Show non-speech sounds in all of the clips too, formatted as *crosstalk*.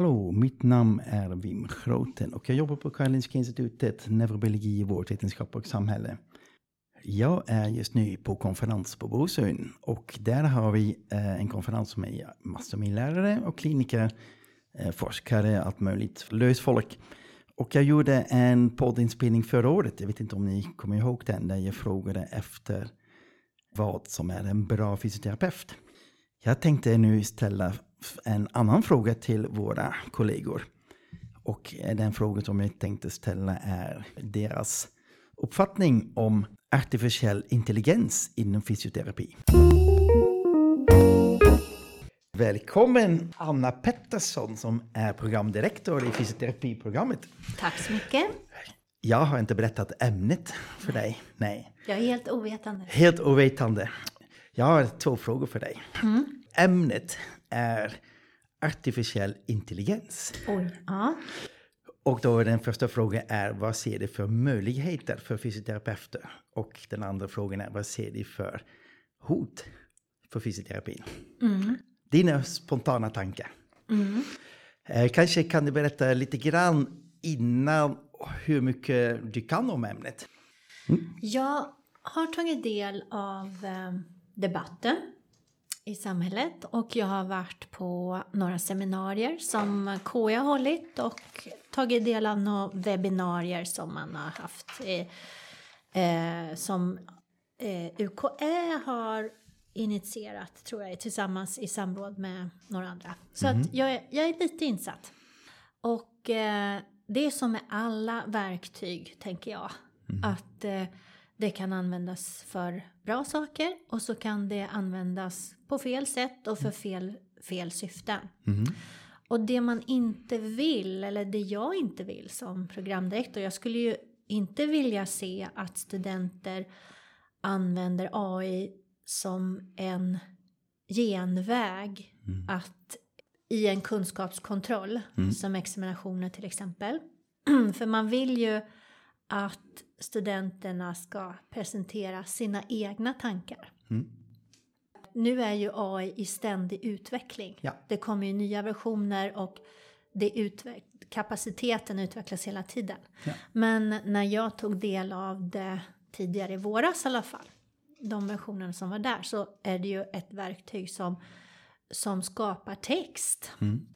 Hallå, mitt namn är Wim Groten och jag jobbar på Karolinska Institutet, neurobiologi, vårdvetenskap och samhälle. Jag är just nu på konferens på Bosön och där har vi eh, en konferens med massor med lärare och kliniker, eh, forskare, allt möjligt, lös folk. Och jag gjorde en poddinspelning förra året, jag vet inte om ni kommer ihåg den, där jag frågade efter vad som är en bra fysioterapeut. Jag tänkte nu ställa en annan fråga till våra kollegor. Och den fråga som jag tänkte ställa är deras uppfattning om artificiell intelligens inom fysioterapi. Välkommen Anna Pettersson som är programdirektor i fysioterapiprogrammet. Tack så mycket. Jag har inte berättat ämnet för dig. Nej. Jag är helt ovetande. Helt ovetande. Jag har två frågor för dig. Mm. Ämnet är artificiell intelligens. Oj, ja. Och då den första frågan är vad ser du för möjligheter för fysioterapeuter? Och den andra frågan är vad ser du för hot för fysioterapin? Mm. Dina spontana tankar. Mm. Eh, kanske kan du berätta lite grann innan hur mycket du kan om ämnet? Mm. Jag har tagit del av eh, debatten i samhället och jag har varit på några seminarier som KI har hållit och tagit del av några webbinarier som man har haft eh, som eh, UKÄ har initierat tror jag tillsammans i samråd med några andra. Så mm. att mhm. jag, är, jag är lite insatt. Och eh, det är som med alla verktyg tänker jag. Mm. Att eh, det kan användas för bra saker och så kan det användas på fel sätt och för fel, fel syften. Mm. Och det man inte vill, eller det jag inte vill som programdirektor, jag skulle ju inte vilja se att studenter använder AI som en genväg mm. att i en kunskapskontroll, mm. som examinationer till exempel. *clears throat* För man vill ju att studenterna ska presentera sina egna tankar. Mm. Nu är ju AI i ständig utveckling. Ja. Det kommer ju nya versioner och det utveck kapaciteten utvecklas hela tiden. Ja. Men när jag tog del av det tidigare i våras i alla fall, de versionerna som var där, så är det ju ett verktyg som, som skapar text. Mm.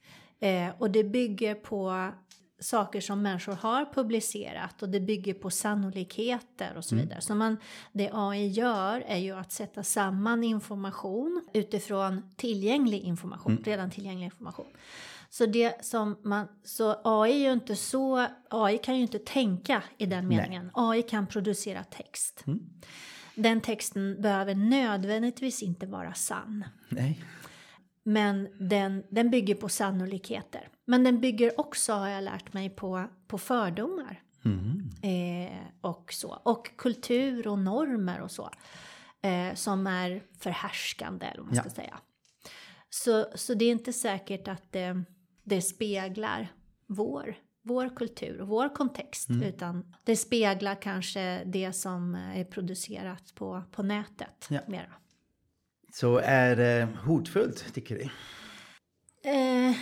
Eh, och det bygger på saker som människor har publicerat och det bygger på sannolikheter och så mm. vidare. Så man, det AI gör är ju att sätta samman information utifrån tillgänglig information, mm. redan tillgänglig information. Så det som man, så AI är ju inte så, AI kan ju inte tänka i den meningen. Nej. AI kan producera text. Mm. Den texten behöver nödvändigtvis inte vara sann. Nej. Men den, den bygger på sannolikheter. Men den bygger också, har jag lärt mig, på, på fördomar. Mm. Eh, och så. Och kultur och normer och så. Eh, som är förhärskande, eller vad man ja. ska säga. Så, så det är inte säkert att det, det speglar vår, vår kultur och vår kontext. Mm. Utan det speglar kanske det som är producerat på, på nätet. Ja. Mera. Så är det hotfullt, tycker du? Eh,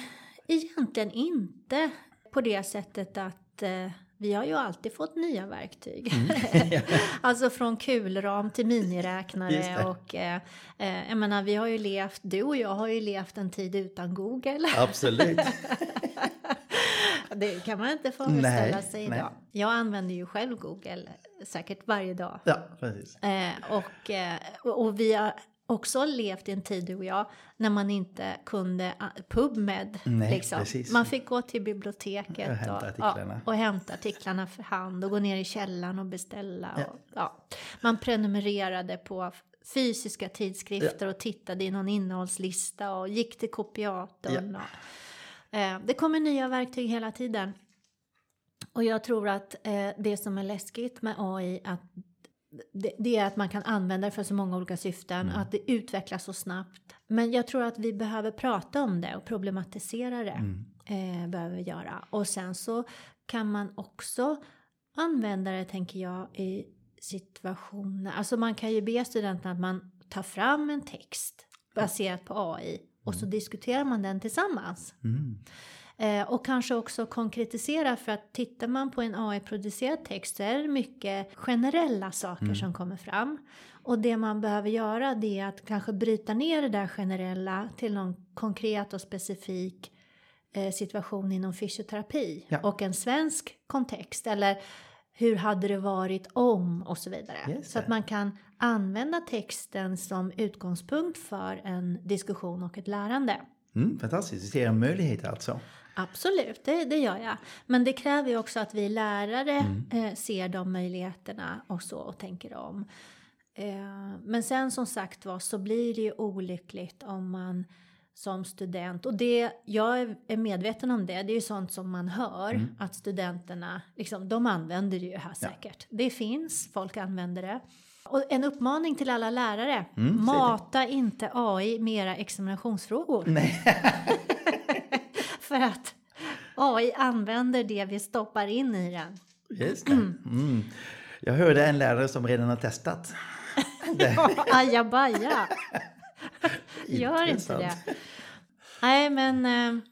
egentligen inte på det sättet att eh, vi har ju alltid fått nya verktyg. Mm. *laughs* alltså från kulram till miniräknare och eh, eh, jag menar vi har ju levt, du och jag har ju levt en tid utan Google. *laughs* Absolut. *laughs* det kan man inte föreställa nej, sig idag. Nej. Jag använder ju själv Google säkert varje dag. Ja, precis. Eh, och, eh, och vi har också levt i en tid, du och jag, när man inte kunde ah, PubMed. Nej, liksom. Man fick gå till biblioteket och hämta, artiklarna. Ja, och hämta artiklarna för hand och gå ner i källaren och beställa. Ja. Och, ja. Man prenumererade på fysiska tidskrifter och tittade i någon innehållslista och gick till kopiatorn. Och, eh, det kommer nya verktyg hela tiden. Och jag tror att eh, det som är läskigt med AI, att det, det, är att man kan använda det för så många olika syften, mm. att det utvecklas så snabbt. Men jag tror att vi behöver prata om det och problematisera det. Mm. Eh, behöver vi göra. Och sen så kan man också använda det, tänker jag, i situationer. Alltså man kan ju be studenterna att man tar fram en text baserat på AI och så mm. diskuterar man den tillsammans. Mm. Eh, och kanske också konkretisera för att tittar man på en AI-producerad text så är det mycket generella saker Mm. som kommer fram. Och det man behöver göra det är att kanske bryta ner det där generella till någon konkret och specifik eh, situation inom fysioterapi Ja. och en svensk kontext eller hur hade det varit om och så vidare. Just Så att det. man kan använda texten som utgångspunkt för en diskussion och ett lärande. Mm, fantastiskt, du ser en möjlighet alltså. Absolut, det, det gör jag. Men det kräver ju också att vi lärare Mm. eh, ser de möjligheterna och så och tänker om. Eh, men sen som sagt var så blir det ju olyckligt om man som student, och det, jag är- medveten om det, det är ju sånt som man hör att studenterna, liksom, de använder det ju här Ja. säkert. Det finns, folk använder det. Och en uppmaning till alla lärare, Mm, mata inte AI med era examinationsfrågor. Nej. *laughs* För att AI använder det vi stoppar in i den. Just det. Mm. Jag hörde en lärare som redan har testat. *laughs* Det, Ajabaja! *laughs* Gör inte det. Nej, men eh,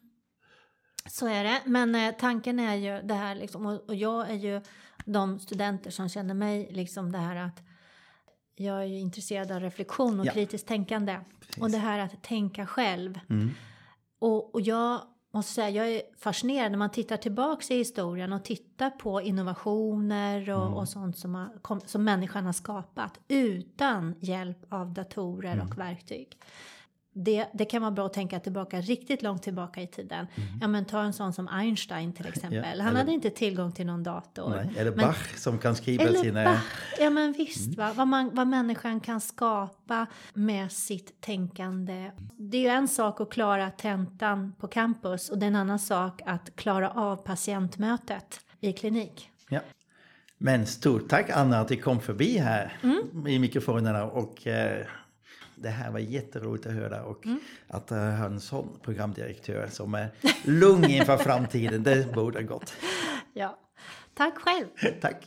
så är det. Men eh, tanken är ju det här liksom, och, och jag är ju de studenter som känner mig liksom det här att jag är ju intresserad av reflektion och Ja. kritiskt tänkande. Och det här att tänka själv. Mm. Och, och jag måste säga, jag är fascinerad när man tittar tillbaks i historien och tittar på innovationer och, och sånt som, har, som människan har skapat utan hjälp av datorer och verktyg. Det, det kan vara bra att tänka tillbaka riktigt långt tillbaka i tiden. Ja men ta en sån som Einstein till exempel. Han eller- hade inte tillgång till någon dator. Nej. Eller Men- Bach som kan skriva eller sina... Bach. Ja men visst, va? Vad, man, vad människan kan skapa med sitt tänkande. Det är ju en sak att klara tentan på campus och det är en annan sak att klara av patientmötet i klinik. Ja. Men stort tack Anna att du kom förbi här Mm. i mikrofonerna och eh, det här var jätteroligt att höra och Mm. att uh, ha en sån programdirektör som är lugn inför framtiden, det borde gott. *laughs* Ja. Tack själv! *laughs* Tack!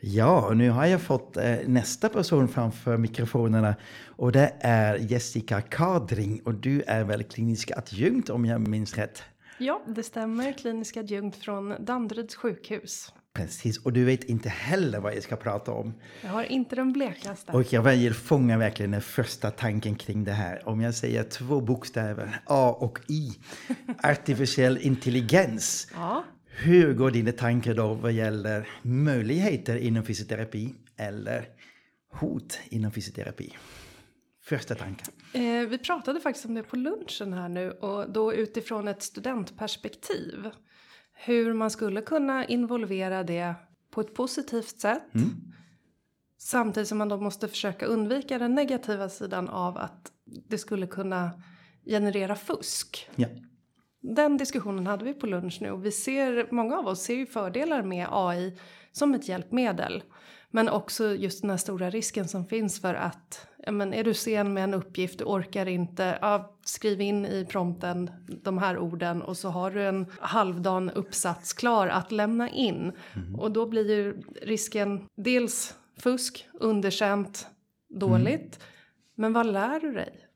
Ja, och nu har jag fått eh, nästa person framför mikrofonerna och det är Jessica Kadring och du är väl klinisk adjunkt om jag minns rätt? Ja, det stämmer. Klinisk adjunkt från Danderyds sjukhus. Precis, och du vet inte heller vad jag ska prata om. Jag har inte den blekaste. Och jag väljer fånga verkligen den första tanken kring det här. Om jag säger två bokstäver, A och I, *laughs* artificiell intelligens. Ja, Hur går dina tankar då vad gäller möjligheter inom fysioterapi eller hot inom fysioterapi? Första tanken. eh, vi pratade faktiskt om det på lunchen här nu och då utifrån ett studentperspektiv. Hur man skulle kunna involvera det på ett positivt sätt. Samtidigt som man då måste försöka undvika den negativa sidan av att det skulle kunna generera fusk. Ja. Den diskussionen hade vi på lunch nu och vi ser, många av oss ser ju fördelar med AI som ett hjälpmedel. Men också just den här stora risken som finns för att, ja men är du sen med en uppgift, du orkar inte, ja, skriv in i prompten de här orden och så har du en halvdan uppsats klar att lämna in. Och då blir ju risken dels fusk, underkänt, dåligt. Men vad lär du dig?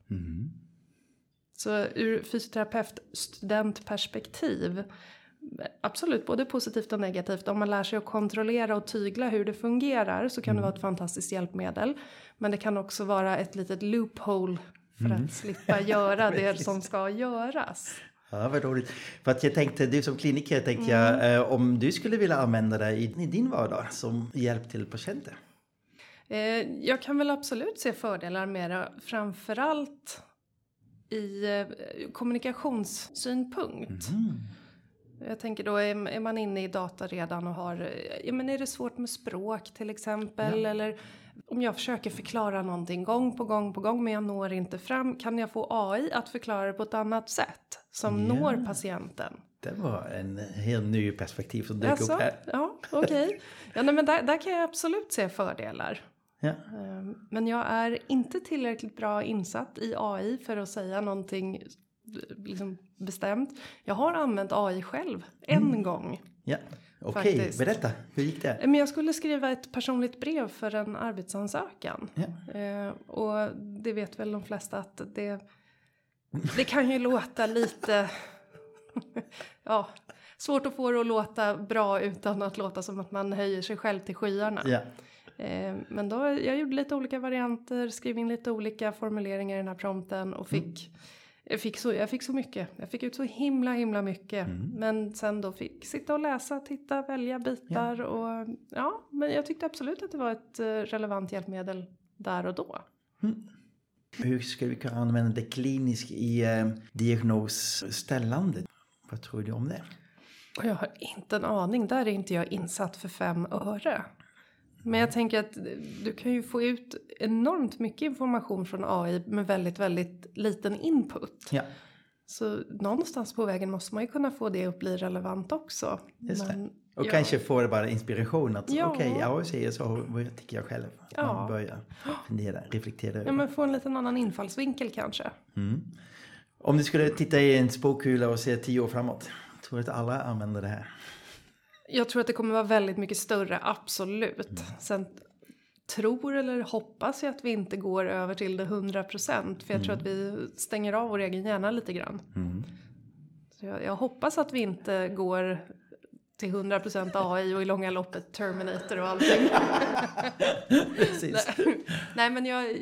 Så ur fysioterapeut studentperspektiv Absolut, både positivt och negativt. Om man lär sig att kontrollera och tygla hur det fungerar så kan det vara ett fantastiskt hjälpmedel. Men det kan också vara ett litet loophole för att slippa göra *laughs* det som ska göras. Ja, vad roligt. För att jag tänkte, du som kliniker, tänkte jag, eh, om du skulle vilja använda det i, i din vardag som hjälp till patienter? Eh, jag kan väl absolut se fördelar med det, framförallt i eh, kommunikationssynpunkt. Jag tänker då, är, man inne i data redan och har, ja men är det svårt med språk till exempel? Eller om jag försöker förklara någonting gång på gång på gång men jag når inte fram, kan jag få AI att förklara det på ett annat sätt som Ja. når patienten? Det var en helt ny perspektiv som dök Alltså, upp här. ja, okej. Ja, nej, men där, där kan jag absolut se fördelar. Ja. Ehm, Men jag är inte tillräckligt bra insatt i AI för att säga någonting liksom bestämt. Jag har använt AI själv en gång. Ja. Okej, Faktiskt. berätta. Hur gick det? Men jag skulle skriva ett personligt brev för en arbetsansökan. Ja. Eh, och det vet väl de flesta att det *laughs* det kan ju låta lite... *laughs* ja, svårt att få det att låta bra utan att låta som att man höjer sig själv till skyarna. Ja. Eh, men då, jag gjorde lite olika varianter, skrev in lite olika formuleringar i den här prompten och fick, jag, fick så, jag fick så mycket. Jag fick ut så himla himla mycket. Men sen då fick sitta och läsa, titta, välja bitar och ja, men jag tyckte absolut att det var ett eh, relevant hjälpmedel där och då. Hur ska vi kunna använda det kliniskt i eh, diagnosställande? Vad tror du om det? Och jag har inte en aning, där är inte jag insatt för fem öre. Men jag tänker att du kan ju få ut enormt mycket information från AI med väldigt, väldigt liten input. Ja, Så någonstans på vägen måste man ju kunna få det att bli relevant också. just. Men, Och ja. kanske få det bara inspiration att Ja. okej, jag säger så, vad tycker jag själv? Ja. Man börjar fundera, reflektera Ja, men få en liten annan infallsvinkel kanske. Om du skulle titta i en spåkula och se tio år framåt, tror du att alla använder det här? Jag tror att det kommer vara väldigt mycket större, absolut. Sen tror eller hoppas jag att vi inte går över till det 100 procent. För jag tror att vi stänger av vår egen hjärna lite grann. Så jag, jag hoppas att vi inte går till 100 procent AI och i långa loppet Terminator och allting. *laughs* Precis. *laughs* Nej men jag,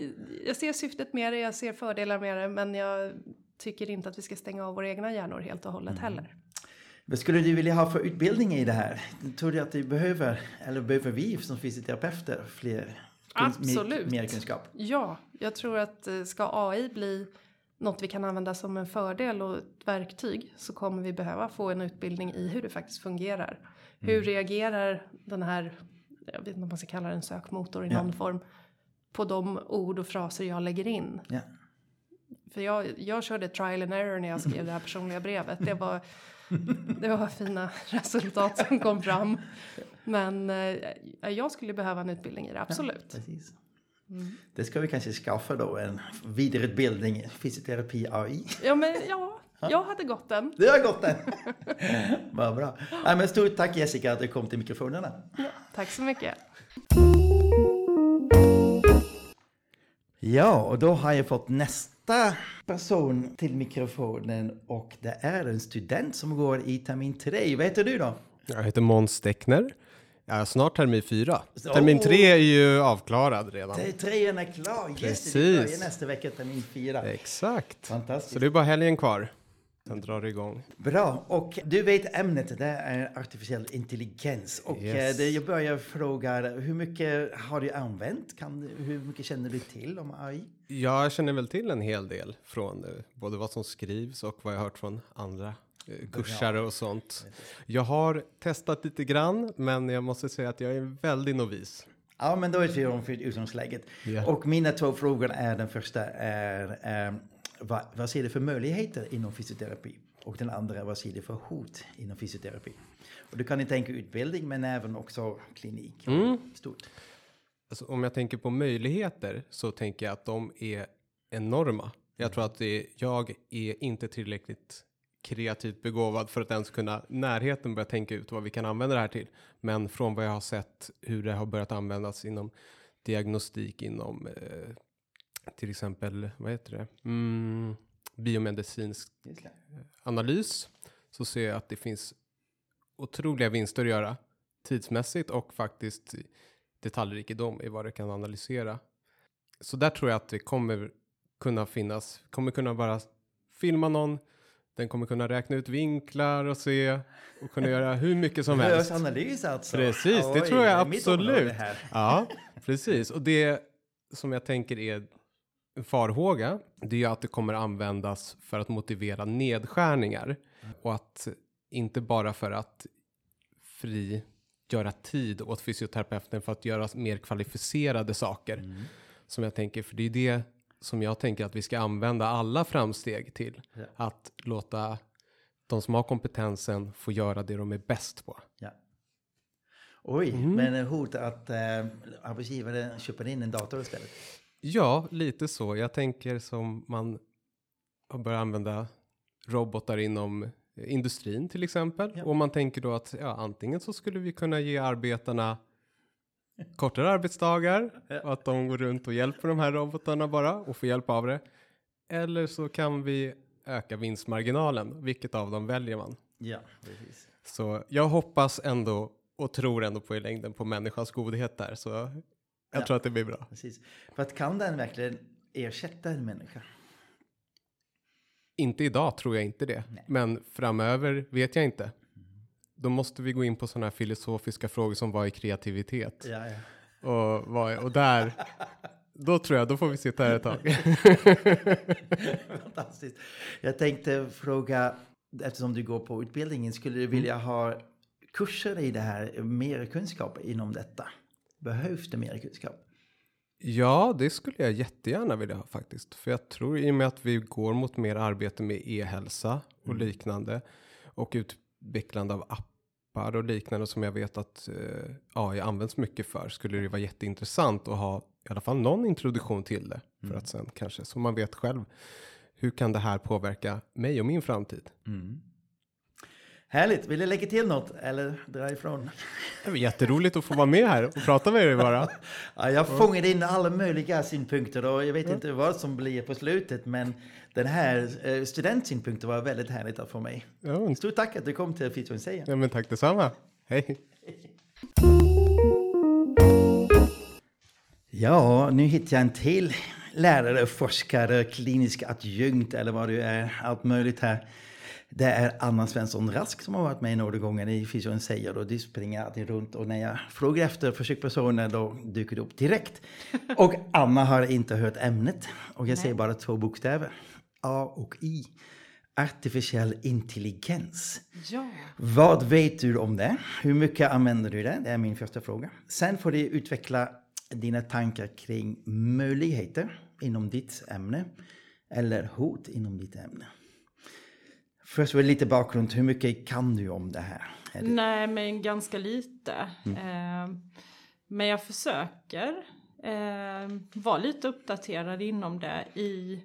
jag ser syftet med det, jag ser fördelar med det. Men jag tycker inte att vi ska stänga av våra egna hjärnor helt och hållet heller. Vad skulle du vilja ha för utbildning i det här? Tror du att du behöver, eller behöver vi som fysioterapeuter fler Absolut. Mer, mer kunskap? Ja, jag tror att eh, ska AI bli något vi kan använda som en fördel och ett verktyg så kommer vi behöva få en utbildning i hur det faktiskt fungerar. Hur reagerar den här, jag vet inte om man ska kalla det en sökmotor i Ja. någon form, på de ord och fraser jag lägger in. Ja. För jag, jag körde trial and error när jag skrev det här personliga brevet. Det var, *laughs* det var fina resultat som kom fram. Men eh, jag skulle behöva en utbildning i det, absolut. Precis. Mm. Det ska vi kanske skaffa då, en vidareutbildning i fysioterapi AI. Ja, men ja, jag hade gått den. Det har gått den! *laughs* Vad bra. Ja, men stort tack Jessica att du kom till mikrofonerna. Tack så mycket. Ja, och då har jag fått nästa person till mikrofonen och det är en student som går i termin 3. Vad heter du då? Jag heter Måns Steckner. Jag är snart termin fyra. Så- Termin tre är ju avklarad redan. Trean är klar! Yes, Precis. det börjar nästa vecka termin 4. Exakt. Fantastiskt. Så det är bara helgen kvar. Sen drar igång. Bra, och du vet ämnet, det är artificiell intelligens. Och Yes. eh, det, jag börjar fråga, hur mycket har du använt? Kan, hur mycket känner du till om AI? Jag känner väl till en hel del från eh, både vad som skrivs och vad jag hört från andra eh, kursare och sånt. Jag har testat lite grann, men jag måste säga att jag är väldigt novis. Ja, men då är vi om för utgångsläget. Ja. Och mina två frågor är, den första är, vad, vad ser du för möjligheter inom fysioterapi? Och den andra, vad ser du för hot inom fysioterapi? Och du kan inte tänka utbildning, men även också klinik. Mm. Stort. Alltså, om jag tänker på möjligheter så tänker jag att de är enorma. Jag tror att det, jag är inte tillräckligt kreativt begåvad för att ens kunna närheten börja tänka ut vad vi kan använda det här till. Men från vad jag har sett hur det har börjat användas inom diagnostik inom eh, till exempel, vad heter det, mm, biomedicinsk det. analys så ser jag att det finns otroliga vinster att göra tidsmässigt och faktiskt detaljrikedom i vad det kan analysera. Så där tror jag att det kommer kunna finnas, kommer kunna bara filma någon, den kommer kunna räkna ut vinklar och se och kunna göra hur mycket som *laughs* helst. Rörelseanalys alltså. Precis, det Oj, tror jag absolut. Ja, precis. Och det som jag tänker är farhåga, det är att det kommer användas för att motivera nedskärningar och att inte bara för att frigöra tid åt fysioterapeuten för att göra mer kvalificerade saker Mm. som jag tänker, för det är det som jag tänker att vi ska använda alla framsteg till. Ja. Att låta de som har kompetensen få göra det de är bäst på. Ja. Oj, Mm. men hot att eh, arbetsgivare köper in en dator istället. Ja, lite så. Jag tänker som man har börjat använda robotar inom industrin till exempel. Ja. Och man tänker då att ja, antingen så skulle vi kunna ge arbetarna kortare arbetsdagar och att de går runt och hjälper de här robotarna bara och får hjälp av det. Eller så kan vi öka vinstmarginalen. Vilket av dem väljer man? Ja, precis. Så jag hoppas ändå och tror ändå på i längden på människans godhet där. Så jag Ja. tror att det blir bra. precis. För att kan den verkligen ersätta en människa? Inte idag tror jag inte det. Men framöver vet jag inte. Då måste vi gå in på sådana här filosofiska frågor som vad är kreativitet? Ja, ja. Och, vad är, och där, då tror jag, då får vi sitta här ett tag. *laughs* Fantastiskt. Jag tänkte fråga, eftersom du går på utbildningen, skulle du vilja ha kurser i det här, mer kunskap inom detta? Behövs det mer kunskap? Ja, det skulle jag jättegärna vilja ha faktiskt. För jag tror i och med att vi går mot mer arbete med e-hälsa och liknande och utvecklande av appar och liknande som jag vet att eh, AI används mycket för skulle det vara jätteintressant att ha i alla fall någon introduktion till det för att sen kanske så man vet själv hur kan det här påverka mig och min framtid? Härligt! Vill du lägga till något eller dra ifrån? Det var jätteroligt att få vara med här och prata med er bara. *laughs* Ja, jag fångade in alla möjliga synpunkter och jag vet inte vad som blir på slutet men den här eh, studentsynpunkten var väldigt härligt att få mig. Ja, Stort tack att du kom till Feature säga. ja men tack detsamma. Hej! *laughs* Ja, nu hittar jag en till lärare, forskare, klinisk adjunkt eller vad du är, allt möjligt här. Det är Anna Svensson Rask som har varit med några gånger i Fysion säger och du springer alltid runt och när jag frågar efter försökspersoner då dyker det upp direkt. *laughs* Och Anna har inte hört ämnet och jag säger bara två bokstäver. A och I. Artificiell intelligens. Ja. Vad vet du om det? Hur mycket använder du det? Det är min första fråga. Sen får du utveckla dina tankar kring möjligheter inom ditt ämne eller hot inom ditt ämne. Först var det lite bakgrund. Hur mycket kan du om det här? Är det- Nej, men ganska lite. Eh, men jag försöker eh, vara lite uppdaterad inom det i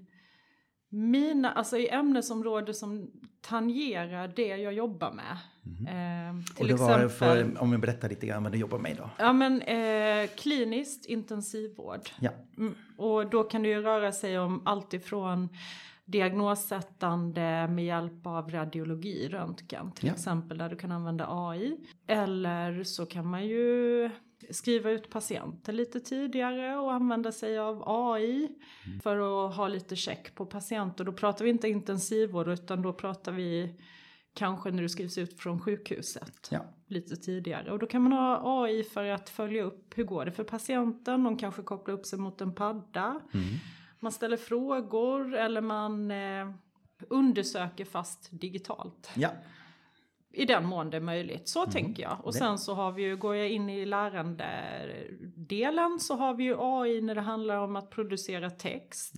mina, alltså i ämnesområden som tangerar det jag jobbar med. Eh, Och till det var exempel, för, om vi berättar lite grann vad du jobbar med idag. ja men eh, kliniskt intensivvård. Ja, Mm, och då kan det ju röra sig om allt ifrån diagnossättande med hjälp av radiologi, röntgen till Ja. exempel, där du kan använda AI. Eller så kan man ju skriva ut patienter lite tidigare och använda sig av AI för att ha lite check på patienter. Då pratar vi inte intensivvård utan då pratar vi kanske när du skrivs ut från sjukhuset ja. lite tidigare. Och då kan man ha AI för att följa upp hur går det för patienten. De kanske kopplar upp sig mot en padda. Man ställer frågor eller man eh, undersöker fast digitalt. ja. I den mån det är möjligt. Så tänker jag. Och Det- sen så har vi ju, går jag in i lärandedelen så har vi ju AI när det handlar om att producera text.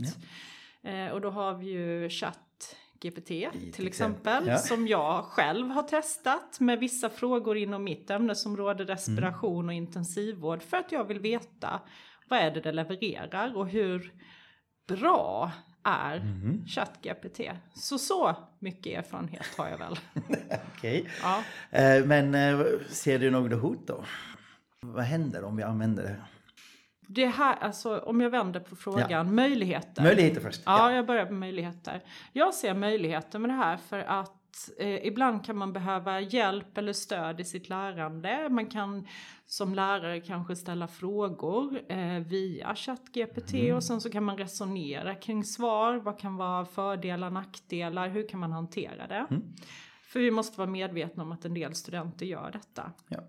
Eh, och då har vi ju chatt GPT till exempel, ja. Som jag själv har testat med vissa frågor inom mitt ämnesområde respiration och intensivvård. För att jag vill veta vad är det det levererar och hur bra är Mhm. ChatGPT. Så så mycket erfarenhet har jag väl. *laughs* Okej. Ja. Eh, Men eh, ser du några hot då? Vad händer om vi använder det? Det här, alltså om jag vänder på frågan, möjligheter. Möjligheter först. Ja, jag börjar med möjligheter. Jag ser möjligheter med det här för att eh, ibland kan man behöva hjälp eller stöd i sitt lärande. Man kan som lärare kanske ställa frågor eh, via ChatGPT och sen så kan man resonera kring svar. Vad kan vara fördelar, nackdelar? Hur kan man hantera det? För vi måste vara medvetna om att en del studenter gör detta. Ja.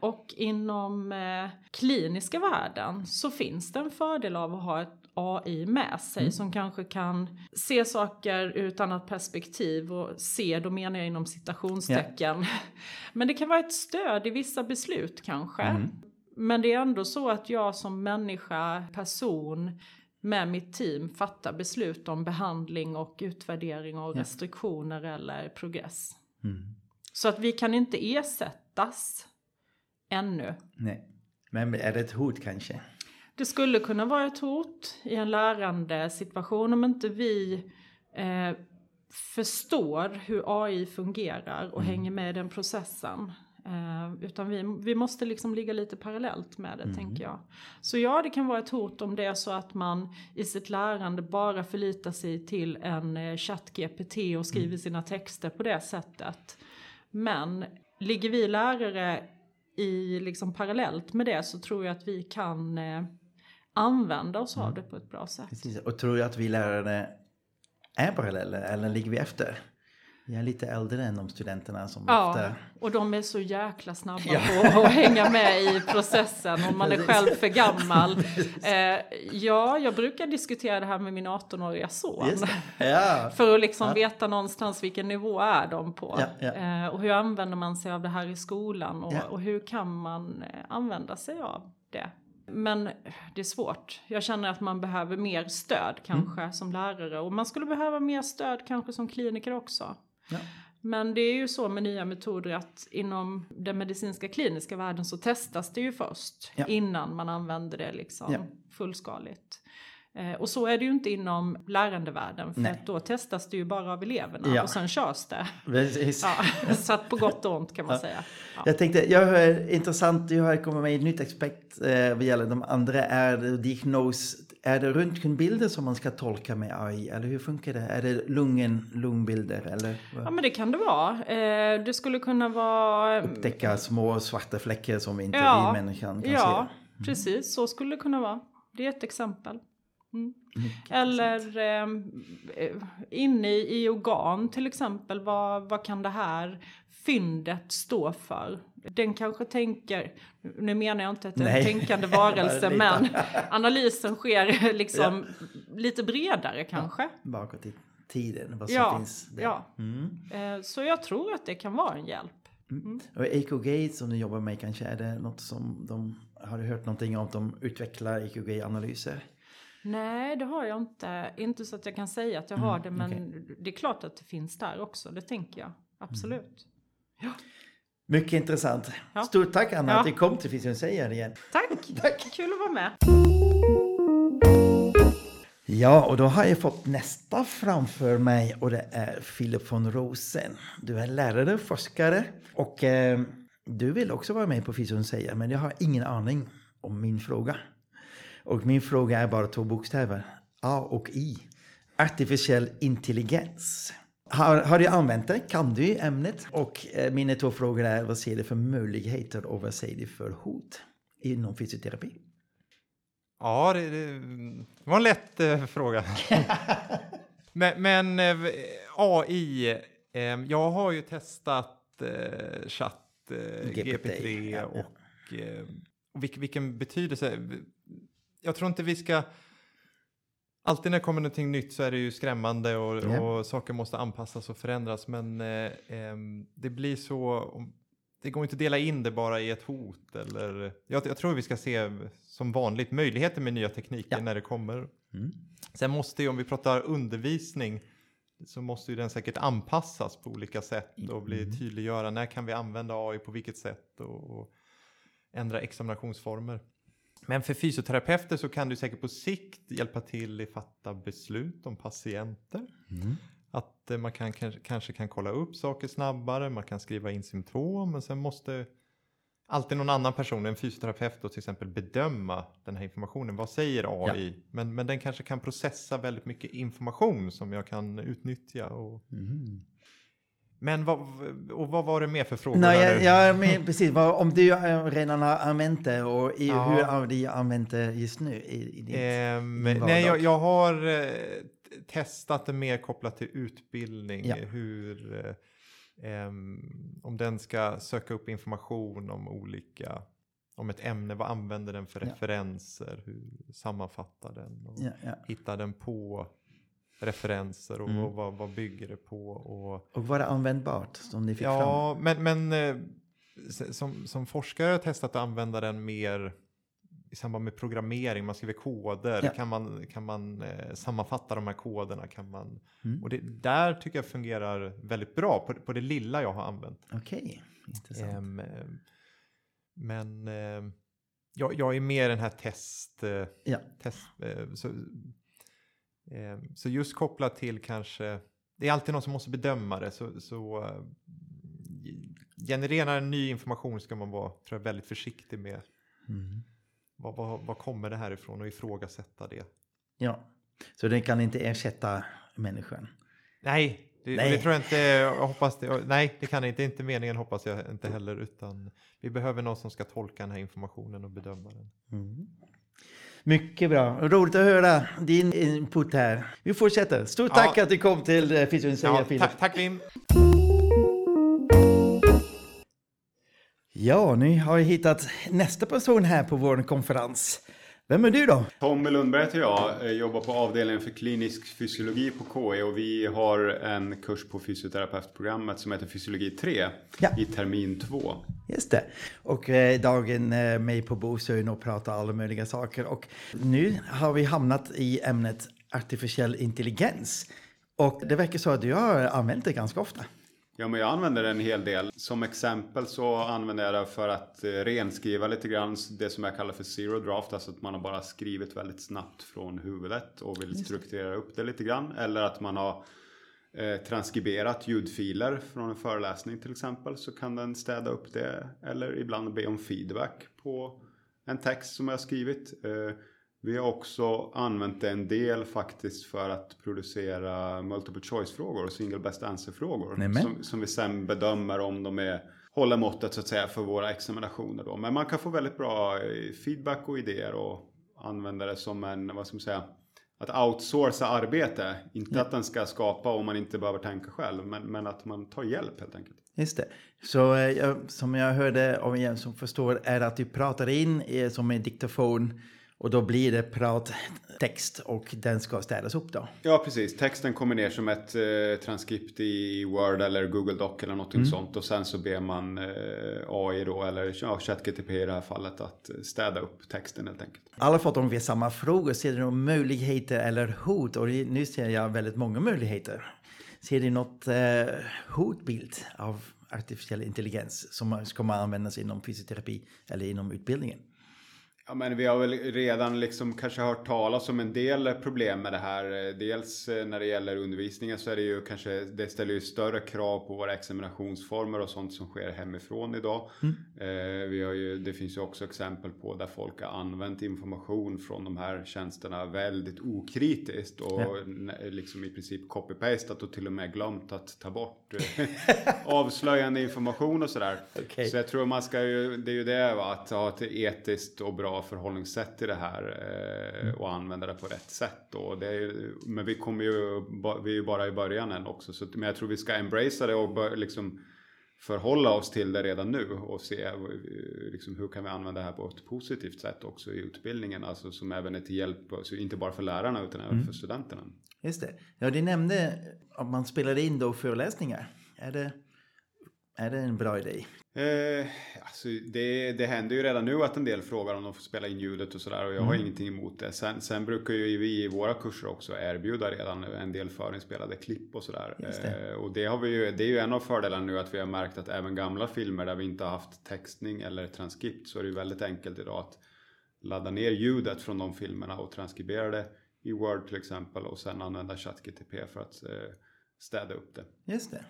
Och inom eh, kliniska världen så finns det en fördel av att ha ett AI med sig som kanske kan se saker ur ett annat perspektiv och se, då menar jag inom citationstecken. *laughs* Men det kan vara ett stöd i vissa beslut kanske. Men det är ändå så att jag som människa, person med mitt team fattar beslut om behandling och utvärdering och restriktioner eller progress. Så att vi kan inte ersättas ännu. Nej. Men är det ett hot kanske? Det skulle kunna vara ett hot i en lärande situation om inte vi eh, förstår hur AI fungerar och hänger med i den processen. Eh, utan vi, vi måste liksom ligga lite parallellt med det Mm. tänker jag. Så ja, det kan vara ett hot om det är så att man i sitt lärande bara förlitar sig till en eh, chatt-GPT och skriver Mm. sina texter på det sättet. Men ligger vi lärare i liksom parallellt med det så tror jag att vi kan eh, använda oss av det på ett bra sätt. Mm. Precis. Och tror du att vi lärare är paralleller eller ligger vi efter? Vi är lite äldre än de studenterna som Ja, ofta... och de är så jäkla snabba Ja. på att hänga med i processen om man är själv för gammal. *laughs* Eh, ja, jag brukar diskutera det här med min 18-åriga son. Ja. För att liksom Ja. veta någonstans vilken nivå är de på. Eh, och hur använder man sig av det här i skolan och, och hur kan man eh, använda sig av det. Men det är svårt. Jag känner att man behöver mer stöd kanske Mm. som lärare. Och man skulle behöva mer stöd kanske som kliniker också. Ja. Men det är ju så med nya metoder att inom den medicinska kliniska världen så testas det ju först Ja. innan man använder det liksom Ja. fullskaligt. Eh, och så är det ju inte inom lärandevärlden för Nej. att då testas det ju bara av eleverna Ja. och sen körs det. Ja, *laughs* så att på gott och ont kan man Ja. säga. Ja. Jag tänkte, jag hör intressant, du har kommit med ett nytt aspekt eh, vad gäller de andra. Är det diagnos, är det röntgenbilder som man ska tolka med AI? Eller hur funkar det? Är det lungen, lungbilder? Eller vad? Ja men det kan det vara. Eh, det skulle kunna vara... upptäcka små svarta fläckar som inte vi människan kan Ja, se? precis så skulle det kunna vara. Det är ett exempel. Mm. Eller eh, eh, inne i i organ till exempel, vad, vad kan det här fyndet stå för? Den kanske tänker, nu menar jag inte att det är en tänkande *laughs* varelse, men *laughs* analysen sker *laughs* liksom lite bredare kanske. Bakåt i tiden, vad som Ja, finns där. ja. Mm. Eh, så jag tror att det kan vara en hjälp. Och EKG som du jobbar med kanske, är det något som de, har du hört någonting om att de utvecklar EKG-analyser? Nej, det har jag inte. Inte så att jag kan säga att jag har det, men Mm, okej. det är klart att det finns där också. Det tänker jag. Absolut. Mycket intressant. Ja. Stort tack Anna Ja. att du kom till Fysion säger igen. Tack! *laughs* Tack. Kul att vara med. Ja, och då har jag fått nästa framför mig och det är Philip von Rosen. Du är lärare, forskare och eh, du vill också vara med på Fysion säger men jag har ingen aning om min fråga. Och min fråga är bara två bokstäver, A och I. Artificiell intelligens. Har, har du använt det? Kan du ämnet? Och eh, mina två frågor är, vad ser du för möjligheter och vad ser du för hot inom fysioterapi? Ja, det, det var en lätt eh, fråga. *laughs* men men eh, AI, eh, jag har ju testat eh, chatt eh, GPT, GP3 ja, ja. och, eh, och vilken, vilken betydelse. Jag tror inte vi ska... Alltid när det kommer någonting nytt så är det ju skrämmande och, Ja. och saker måste anpassas och förändras. Men eh, ehm, det blir så... Det går inte att dela in det bara i ett hot. Eller, jag, jag tror vi ska se som vanligt möjligheter med nya tekniker Ja. när det kommer. Mm. Sen måste ju, om vi pratar undervisning, så måste ju den säkert anpassas på olika sätt och bli tydliggöra när kan vi använda AI på vilket sätt och, och ändra examinationsformer. Men för fysioterapeuter så kan du säkert på sikt hjälpa till att fatta beslut om patienter. Mm. Att eh, man kan, kanske, kan kolla upp saker snabbare, man kan skriva in symptom, men sen måste alltid någon annan person, en fysioterapeut då till exempel, bedöma den här informationen. Vad säger AI? Men, men den kanske kan processa väldigt mycket information som jag kan utnyttja. Och... Mm. Men vad, och vad var det mer för frågor? Nej, nu? jag men precis. Om du eh, redan har använt det och i, Ja. hur har du använt det just nu i, i Ehm, din nej, jag, jag har eh, testat det mer kopplat till utbildning. Ja. Hur, ehm, om den ska söka upp information om olika, om ett ämne, vad använder den för Ja. referenser, hur sammanfattar den? Och Ja, ja. Hittar den på referenser och Mm. vad, vad, vad bygger det på? Och, Och var det användbart som ni fick fram? Ja, men, men eh, som, som forskare har jag testat att använda den mer i samband med programmering, man skriver koder, Ja. kan man, kan man eh, sammanfatta de här koderna? Kan man, Mm. och det där tycker jag fungerar väldigt bra på, på det lilla jag har använt. Okej, intressant. Ehm, eh, men eh, jag, jag är mer den här test... Eh, Ja. test så, så just kopplat till kanske... Det är alltid någon som måste bedöma det. Så, så, eh, genererar ny information ska man vara tror jag, väldigt försiktig med. Mm. Vad, vad, vad kommer det här ifrån och ifrågasätta det. Ja, så den kan inte ersätta människan. Nej, det, Nej. det tror jag inte. Jag hoppas det, nej, det kan inte. Inte meningen hoppas jag inte heller. Utan vi behöver någon som ska tolka den här informationen och bedöma den. Mm. Mycket bra. Roligt att höra din input här. Vi fortsätter. Stort Ja. tack att du kom till eh, Fysioen Ja, Filip. tack, tack Lim. Ja, nu har jag hittat nästa person här på vår konferens. Vem är du då? Tommy Lundberg heter jag, jobbar på avdelningen för klinisk fysiologi på KI och vi har en kurs på fysioterapeutprogrammet som heter Fysiologi 3 Ja. i termin 2. Just det. Och eh, dagen eh, med på Bosön och pratar alla möjliga saker. Och nu har vi hamnat i ämnet artificiell intelligens. Och det verkar så att du har använt det ganska ofta. Ja, men jag använder det en hel del. Som exempel så använder jag det för att eh, renskriva lite grann det som jag kallar för zero draft, alltså att man har bara skrivit väldigt snabbt från huvudet och vill strukturera upp det lite grann. Eller att man har eh, transkriberat ljudfiler från en föreläsning till exempel så kan den städa upp det. Eller ibland be om feedback på en text som jag har skrivit. Eh, vi har också använt det en del faktiskt för att producera multiple choice-frågor och single best answer-frågor. Som, som vi sen bedömer om de är, håller måttet så att säga för våra examinationer. Då. Men man kan få väldigt bra eh, feedback och idéer och använda det som en, vad ska man säga, att outsourca arbete. Inte att den ska skapa om man inte behöver tänka själv, men, men att man tar hjälp helt enkelt. Just det. Så eh, som jag hörde av en som förstår är att du pratar in eh, som en diktafon och då blir det prattext och den ska städas upp då. Ja, precis. Texten kommer ner som ett eh, transkript i Word eller Google Doc eller någonting sånt. Och sen så ber man eh, AI då, eller ja, ChatGTP i det här fallet, att eh, städa upp texten helt enkelt. Alla fått ungefär samma frågor. Ser du några möjligheter eller hot? Och nu ser jag väldigt många möjligheter. Ser du något eh, hotbild av artificiell intelligens som kommer användas inom fysioterapi eller inom utbildningen? Ja, men vi har väl redan liksom kanske hört talas om en del problem med det här. Dels eh, när det gäller undervisningen så är det ju kanske, det ställer ju större krav på våra examinationsformer och sånt som sker hemifrån idag. Eh, vi har ju, det finns ju också exempel på där folk har använt information från de här tjänsterna väldigt okritiskt och Ja. liksom i princip copy-pastat och till och med glömt att ta bort eh, *laughs* avslöjande information och sådär. Okej. Så jag tror man ska ju, det är ju det va, att ha ett etiskt och bra förhållningssätt till det här eh, och använda det på rätt sätt. Då. Ju- men vi kommer ju, vi är ju bara i början än också. Så, men jag tror vi ska embracea det och bör, liksom förhålla oss till det redan nu och se eh, liksom, hur kan vi använda det här på ett positivt sätt också i utbildningen. Alltså som även är till hjälp, så inte bara för lärarna utan även för studenterna. Just det. Ja, du nämnde att man spelar in då föreläsningar. Är det, är det en bra idé? Eh, alltså det, det händer ju redan nu att en del frågar om de får spela in ljudet och sådär och jag har Mm. ingenting emot det. Sen, sen brukar ju vi i våra kurser också erbjuda redan en del förinspelade klipp och sådär. Det. Eh, och det, har vi ju, det är ju en av fördelarna nu att vi har märkt att även gamla filmer där vi inte har haft textning eller transkript så är det ju väldigt enkelt idag att ladda ner ljudet från de filmerna och transkribera det i Word till exempel och sen använda ChatGTP för att eh, städa upp det. Just det.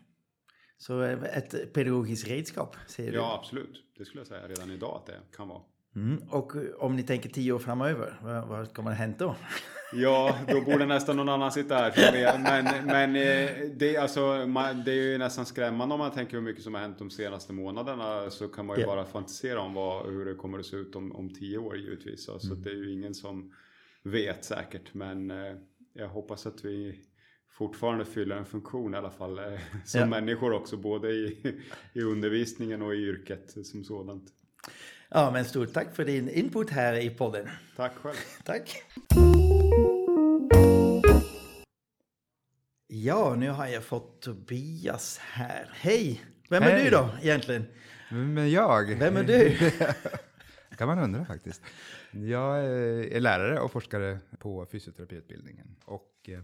Så eh, ett pedagogiskt redskap, säger du? Ja, absolut. Det skulle jag säga redan idag att det kan vara. Mm. Och eh, om ni tänker tio år framöver, vad, vad kommer att hända då? *laughs* Ja, då borde nästan någon annan sitta här. Men, men eh, det, är alltså, man, det är ju nästan skrämmande om man tänker hur mycket som har hänt de senaste månaderna. Så kan man ju Ja. bara fantisera om vad, hur det kommer att se ut om, om tio år givetvis. Så Mm. det är ju ingen som vet säkert. Men jag hoppas att vi fortfarande fyller en funktion i alla fall. eh, Som Ja. människor också, både i, i undervisningen och i yrket som sådant. Ja, men stort tack för din input här i podden. Tack själv. *laughs* Tack. Ja, nu har jag fått Tobias här. Hej! Vem är Hej. du då egentligen? Vem är jag? Vem är du? *laughs* kan man undra faktiskt. Jag är lärare och forskare på fysioterapiutbildningen och eh,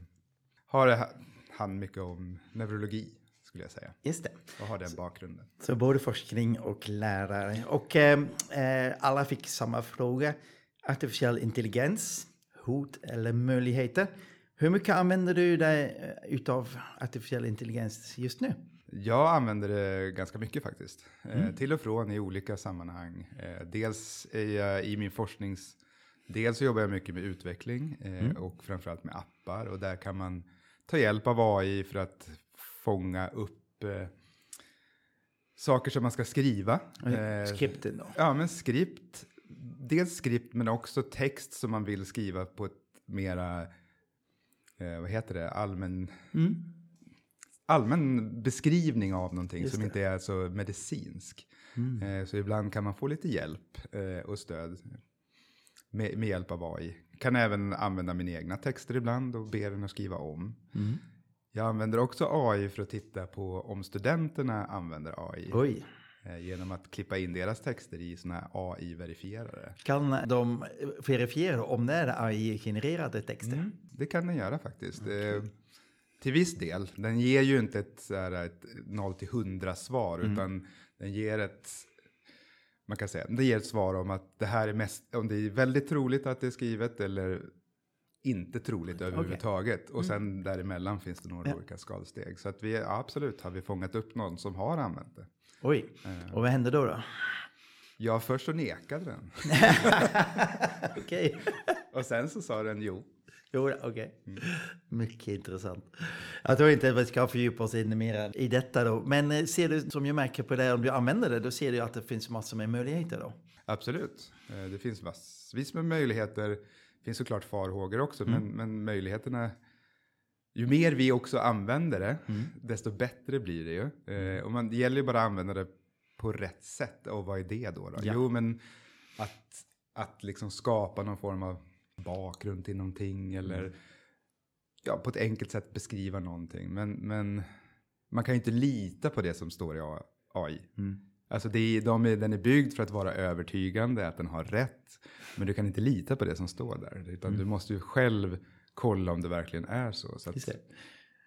har ha- hand mycket om neurologi skulle jag säga Just det. och har den bakgrunden. Så både forskning och lärare. Och eh, eh, alla fick samma fråga. Artificiell intelligens, hot eller möjligheter. Hur mycket använder du dig eh, utav artificiell intelligens just nu? Jag använder det ganska mycket faktiskt. Eh, till och från i olika sammanhang. Eh, dels jag i min forsknings... Dels så jobbar jag mycket med utveckling eh, och framförallt med appar. Och där kan man ta hjälp av AI för att fånga upp eh, saker som man ska skriva. Eh, Skripten då. Ja, men skript. Dels skript men också text som man vill skriva på ett mera, eh, vad heter det, allmän, allmän beskrivning av någonting Just som det. inte är så medicinsk. Eh, så ibland kan man få lite hjälp eh, och stöd med, med hjälp av AI. Kan även använda mina egna texter ibland och be den att skriva om. Jag använder också AI för att titta på om studenterna använder AI. Oj. Eh, genom att klippa in deras texter i sådana AI-verifierare. Kan de verifiera om det är AI-genererade texter? Det kan den göra faktiskt. Eh, till viss del. Den ger ju inte ett, så här, ett 0 till 100 svar utan den ger ett man kan säga, det ger ett svar om att det här är mest, om det är väldigt troligt att det är skrivet eller inte troligt överhuvudtaget. Och sen däremellan finns det några Ja. olika skalsteg. Så att vi, ja, absolut har vi fångat upp någon som har använt det. Oj. Och vad hände då? då? Ja, först så nekade den. *laughs* Okej. Och sen så sa den jo. Jo, okej. Mycket intressant. Jag tror inte att vi ska fördjupa oss ännu mer i detta då. Men eh, ser du, som jag märker på det, om du använder det, då ser du att det finns massor med möjligheter då. Absolut. Eh, Det finns massvis med möjligheter. Det finns såklart farhågor också, men, men möjligheterna... Ju mer vi också använder det, desto bättre blir det ju. Eh, och man, det gäller ju bara att använda det på rätt sätt. Och vad är det då? då? Ja. Jo, men att, att liksom skapa någon form av bakgrund till någonting eller ja, på ett enkelt sätt beskriva någonting. Men, men man kan ju inte lita på det som står i AI. Alltså det är, de är, den är byggd för att vara övertygande, att den har rätt. Men du kan inte lita på det som står där. Utan du måste ju själv kolla om det verkligen är så. så att, det.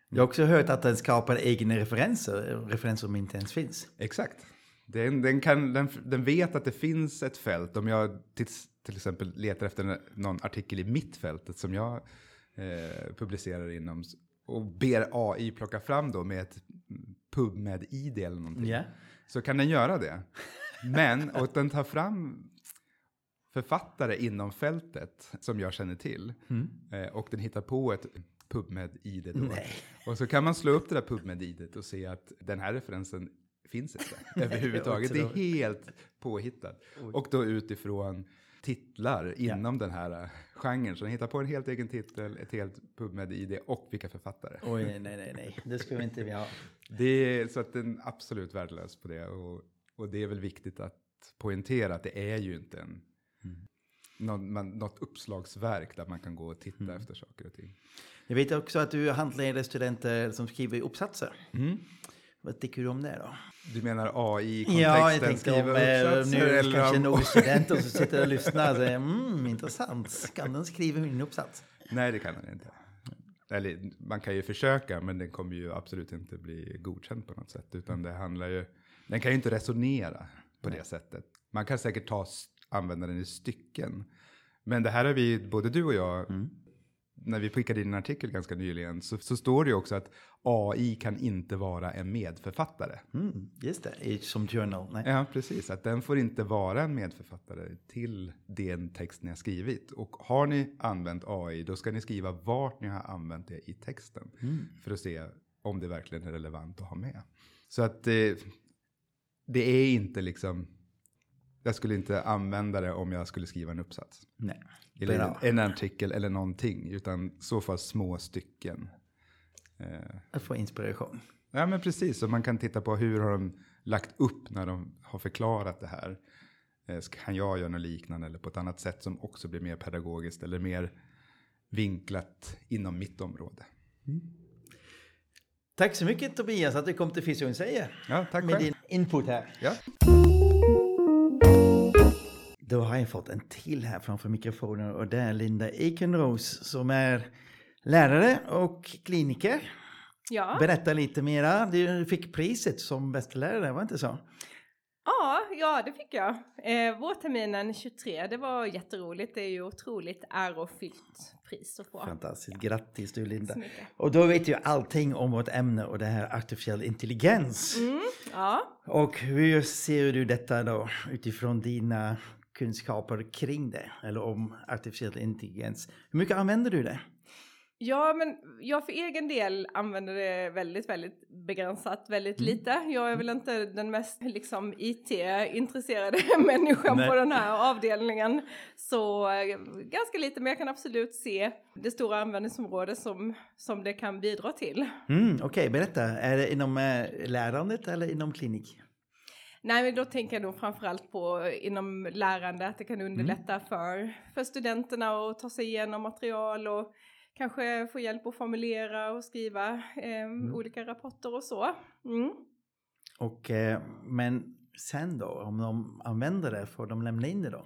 Jag har också hört att den skapar egna referenser, referenser som inte ens finns. Exakt. Den, den, kan, den, den vet att det finns ett fält. Om jag till, till exempel letar efter någon artikel i mittfältet som jag eh, publicerar inom och ber AI plocka fram då med ett PubMed-id eller någonting. Ja. Så kan den göra det. Men, *laughs* och den tar fram författare inom fältet som jag känner till. Eh, och den hittar på ett PubMed-id då. Nej. Och så kan man slå upp det där PubMed-idet och se att den här referensen finns inte *laughs* överhuvudtaget. Det är helt påhittat. Och då utifrån titlar inom den här eh, genren. Så den hittar på en helt egen titel, ett helt PubMed-id och vilka författare. Oj, nej, nej, nej. Det skulle vi inte vilja ha. *laughs* Det är, så att den är absolut värdelös på det. Och, och det är väl viktigt att poängtera att det är ju inte en, någon, man, något uppslagsverk där man kan gå och titta efter saker och ting. Jag vet också att du handleder studenter som skriver uppsatser. Mm. Vad tycker du om det då? Du menar AI-kontexten, Ja, jag tänkte om skriva eh, nu eller kanske om- någon student och så *laughs* sitter och lyssnar och säger mm, intressant. Kan den skriva min uppsats? Nej, det kan den inte. Eller man kan ju försöka, men den kommer ju absolut inte bli godkänd på något sätt. Utan det handlar ju, den kan ju inte resonera på det sättet. Man kan säkert ta, använda den i stycken. Men det här har vi, både du och jag, när vi skickade in en artikel ganska nyligen, så, så står det ju också att AI kan inte vara en medförfattare. Mm, just det, i- som journal. Nej. Ja, precis. Att den får inte vara en medförfattare till den text ni har skrivit. Och har ni använt AI, då ska ni skriva vart ni har använt det i texten. För att se om det verkligen är relevant att ha med. Så att det, det är inte liksom, jag skulle inte använda det om jag skulle skriva en uppsats. Nej. Eller Bra. en artikel eller någonting, utan så fall små stycken. Eh, Att få inspiration. Ja men precis, så man kan titta på hur har de lagt upp när de har förklarat det här. Eh, Kan jag göra något liknande eller på ett annat sätt som också blir mer pedagogiskt eller mer vinklat inom mitt område. Tack så mycket Tobias att du kom till Fysion säger. Ja, tack Med själv. din input här. Ja. Då har jag fått en till här framför mikrofonen och det är Linda Ekenros som är lärare och kliniker. Ja, Berätta lite mera. Du fick priset som bästa lärare, var det inte så? ja ja, det fick jag. Eh, vårterminen 23, det var jätteroligt. Det är ju otroligt ärofyllt pris att få. Fantastiskt, grattis du Linda. Och då vet ju allting om vårt ämne och det här artificiell intelligens. Mm, ja. Och hur ser du detta då utifrån dina kunskaper kring det? Eller om artificiell intelligens. Hur mycket använder du det? Ja, men jag för egen del använder det väldigt, väldigt begränsat, väldigt lite. Jag är väl inte den mest liksom IT-intresserade *laughs* människan Nej. på den här avdelningen. Så eh, ganska lite, men jag kan absolut se det stora användningsområde som, som det kan bidra till. Mm, Okej, berätta. Är det inom eh, lärandet eller inom klinik? Nej, men då tänker jag nog framförallt på inom lärande, att det kan underlätta för, för studenterna att ta sig igenom material och kanske få hjälp att formulera och skriva eh, olika rapporter och så. Mm. Och, eh, men sen då, om de använder det, får de lämna in det då?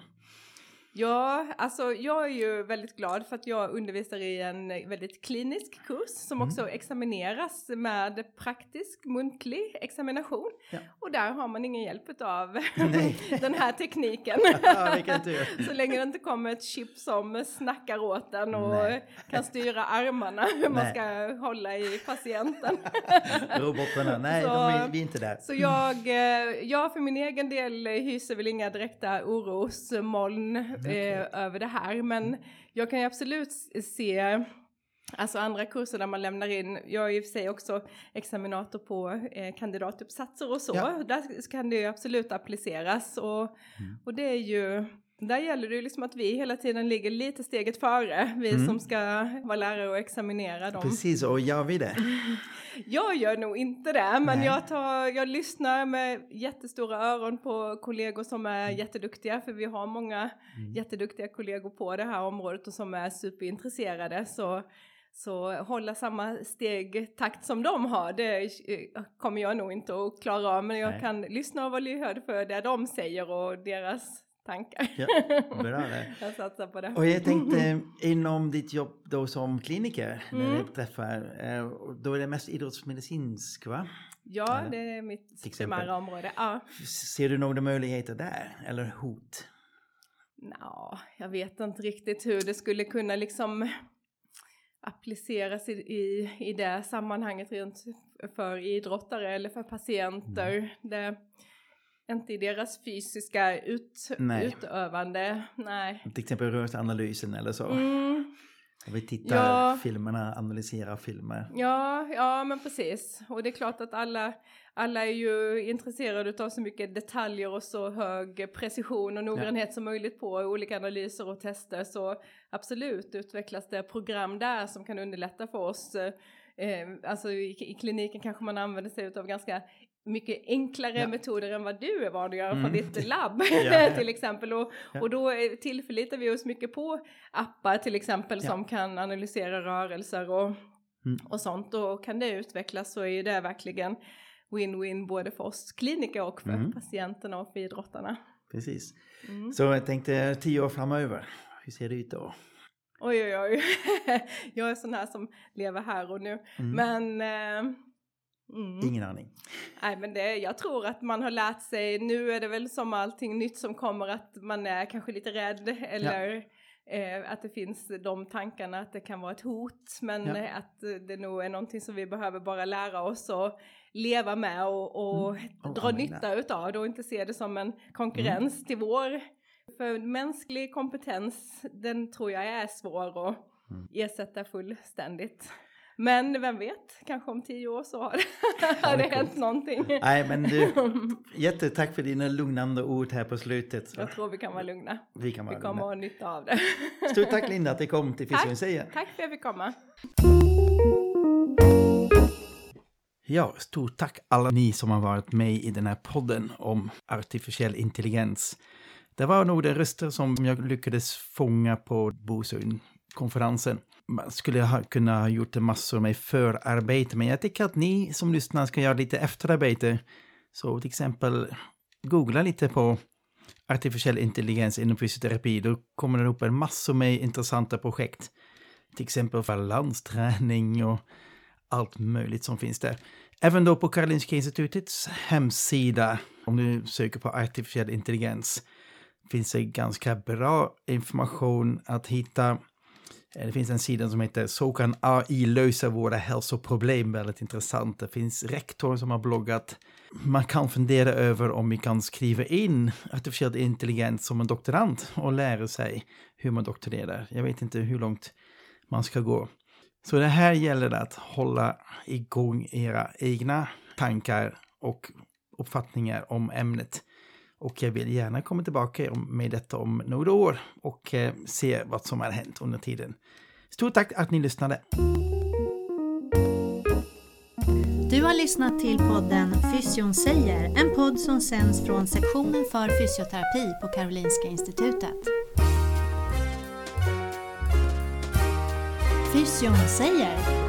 Ja, alltså jag är ju väldigt glad för att jag undervisar i en väldigt klinisk kurs som också examineras med praktisk muntlig examination. Ja. Och där har man ingen hjälp av *laughs* den här tekniken. *laughs* Ja. *laughs* Så länge det inte kommer ett chip som snackar åt en och Nej. kan styra armarna hur man ska hålla i patienten. Robotarna, nej, Så- är, vi är inte där. Så jag, eh, jag för min egen del hyser väl inga direkta orosmoln eh, över det här. Men jag kan ju absolut se Alltså andra kurser där man lämnar in, jag är i och för sig också examinator på eh, kandidatuppsatser och så, Ja. Mm. där kan det ju absolut appliceras och, och det är ju, där gäller det ju liksom att vi hela tiden ligger lite steget före, vi Mm. som ska vara lärare och examinera dem. Precis, och gör vi det? *laughs* Jag gör nog inte det, men Nej. jag, tar, jag lyssnar med jättestora öron på kollegor som är Mm. jätteduktiga, för vi har många jätteduktiga kollegor på det här området och som är superintresserade. Så, så hålla samma stegtakt som de har, det kommer jag nog inte att klara av, men jag Nej. kan lyssna och vara lyhörd för det de säger och deras tankar. Ja, bra det. *laughs* jag satsar på det. Och jag tänkte inom ditt jobb då som kliniker, när Mm. du träffar, eh, då är det mest idrottsmedicinsk va? Ja, Eller? det är mitt primära område. Ja. Ser du några möjligheter där, eller hot? Nå, jag vet inte riktigt hur det skulle kunna liksom appliceras i, i, i det sammanhanget runt för idrottare eller för patienter. Mm. Det, inte i deras fysiska ut, Nej. utövande, nej. Till exempel rörelseanalysen eller så. Mm, Och vi tittar Ja. filmerna, analyserar filmer. ja, ja, men precis. Och det är klart att alla, alla är ju intresserade av så mycket detaljer och så hög precision och noggrannhet som möjligt på olika analyser och tester. Så absolut utvecklas det program där som kan underlätta för oss. Eh, alltså i, i kliniken kanske man använder sig av ganska mycket enklare Ja. metoder än vad du är van att göra Mm. från ditt labb *laughs* Ja. *laughs* till exempel. Och, Ja. och då tillförlitar vi oss mycket på appar till exempel som kan analysera rörelser och, Mm. och sånt. Och kan det utvecklas så är ju det verkligen win-win både för oss kliniker och för Mm. patienterna och för idrottarna. Precis. Mm. Så jag tänkte tio år framöver, hur ser det ut då? Oj, oj, oj. *laughs* jag är sån här som lever här och nu. Mm. Men... Eh, mm. Ingen aning. Nej men det, jag tror att man har lärt sig, nu är det väl som allting nytt som kommer att man är kanske lite rädd eller eh, att det finns de tankarna att det kan vara ett hot men Ja. eh, att det nog är någonting som vi behöver bara lära oss och leva med och, och Och dra använda. nytta utav det och inte se det som en konkurrens till vår. För mänsklig kompetens, den tror jag är svår att Mm. ersätta fullständigt. Men vem vet, kanske om tio år så har *laughs* har det hänt någonting. Nej, men du, *laughs* jättetack för dina lugnande ord här på slutet. Jag tror vi kan vara lugna. Vi kan Vi vara kommer lugna. ha nytta av det. *laughs* Stort tack Linda att du kom till Fysion säger. Tack för att jag fick komma. Ja, stort tack alla ni som har varit med i den här podden om artificiell intelligens. Det var nog de röster som jag lyckades fånga på konferensen. Man skulle ha kunnat ha gjort massor med förarbete, men jag tycker att ni som lyssnar ska göra lite efterarbete. Så till exempel googla lite på artificiell intelligens inom fysioterapi. Då kommer det upp en massor med intressanta projekt. Till exempel balansträning och allt möjligt som finns där. Även då på Karolinska institutets hemsida, om du söker på artificiell intelligens, finns det ganska bra information att hitta. Eh, det finns en sida som heter Så kan AI lösa våra hälsoproblem, väldigt intressant. Det finns rektorn som har bloggat. Man kan fundera över om vi kan skriva in artificiell intelligens som en doktorand och lära sig hur man doktorerar. Jag vet inte hur långt man ska gå. Så det här gäller det att hålla igång era egna tankar och uppfattningar om ämnet. Och jag vill gärna komma tillbaka med detta om några år och eh, se vad som har hänt under tiden. Stort tack att ni lyssnade. Du har lyssnat till podden Fysion säger, en podd som sänds från sektionen för fysioterapi på Karolinska institutet. Fysion säger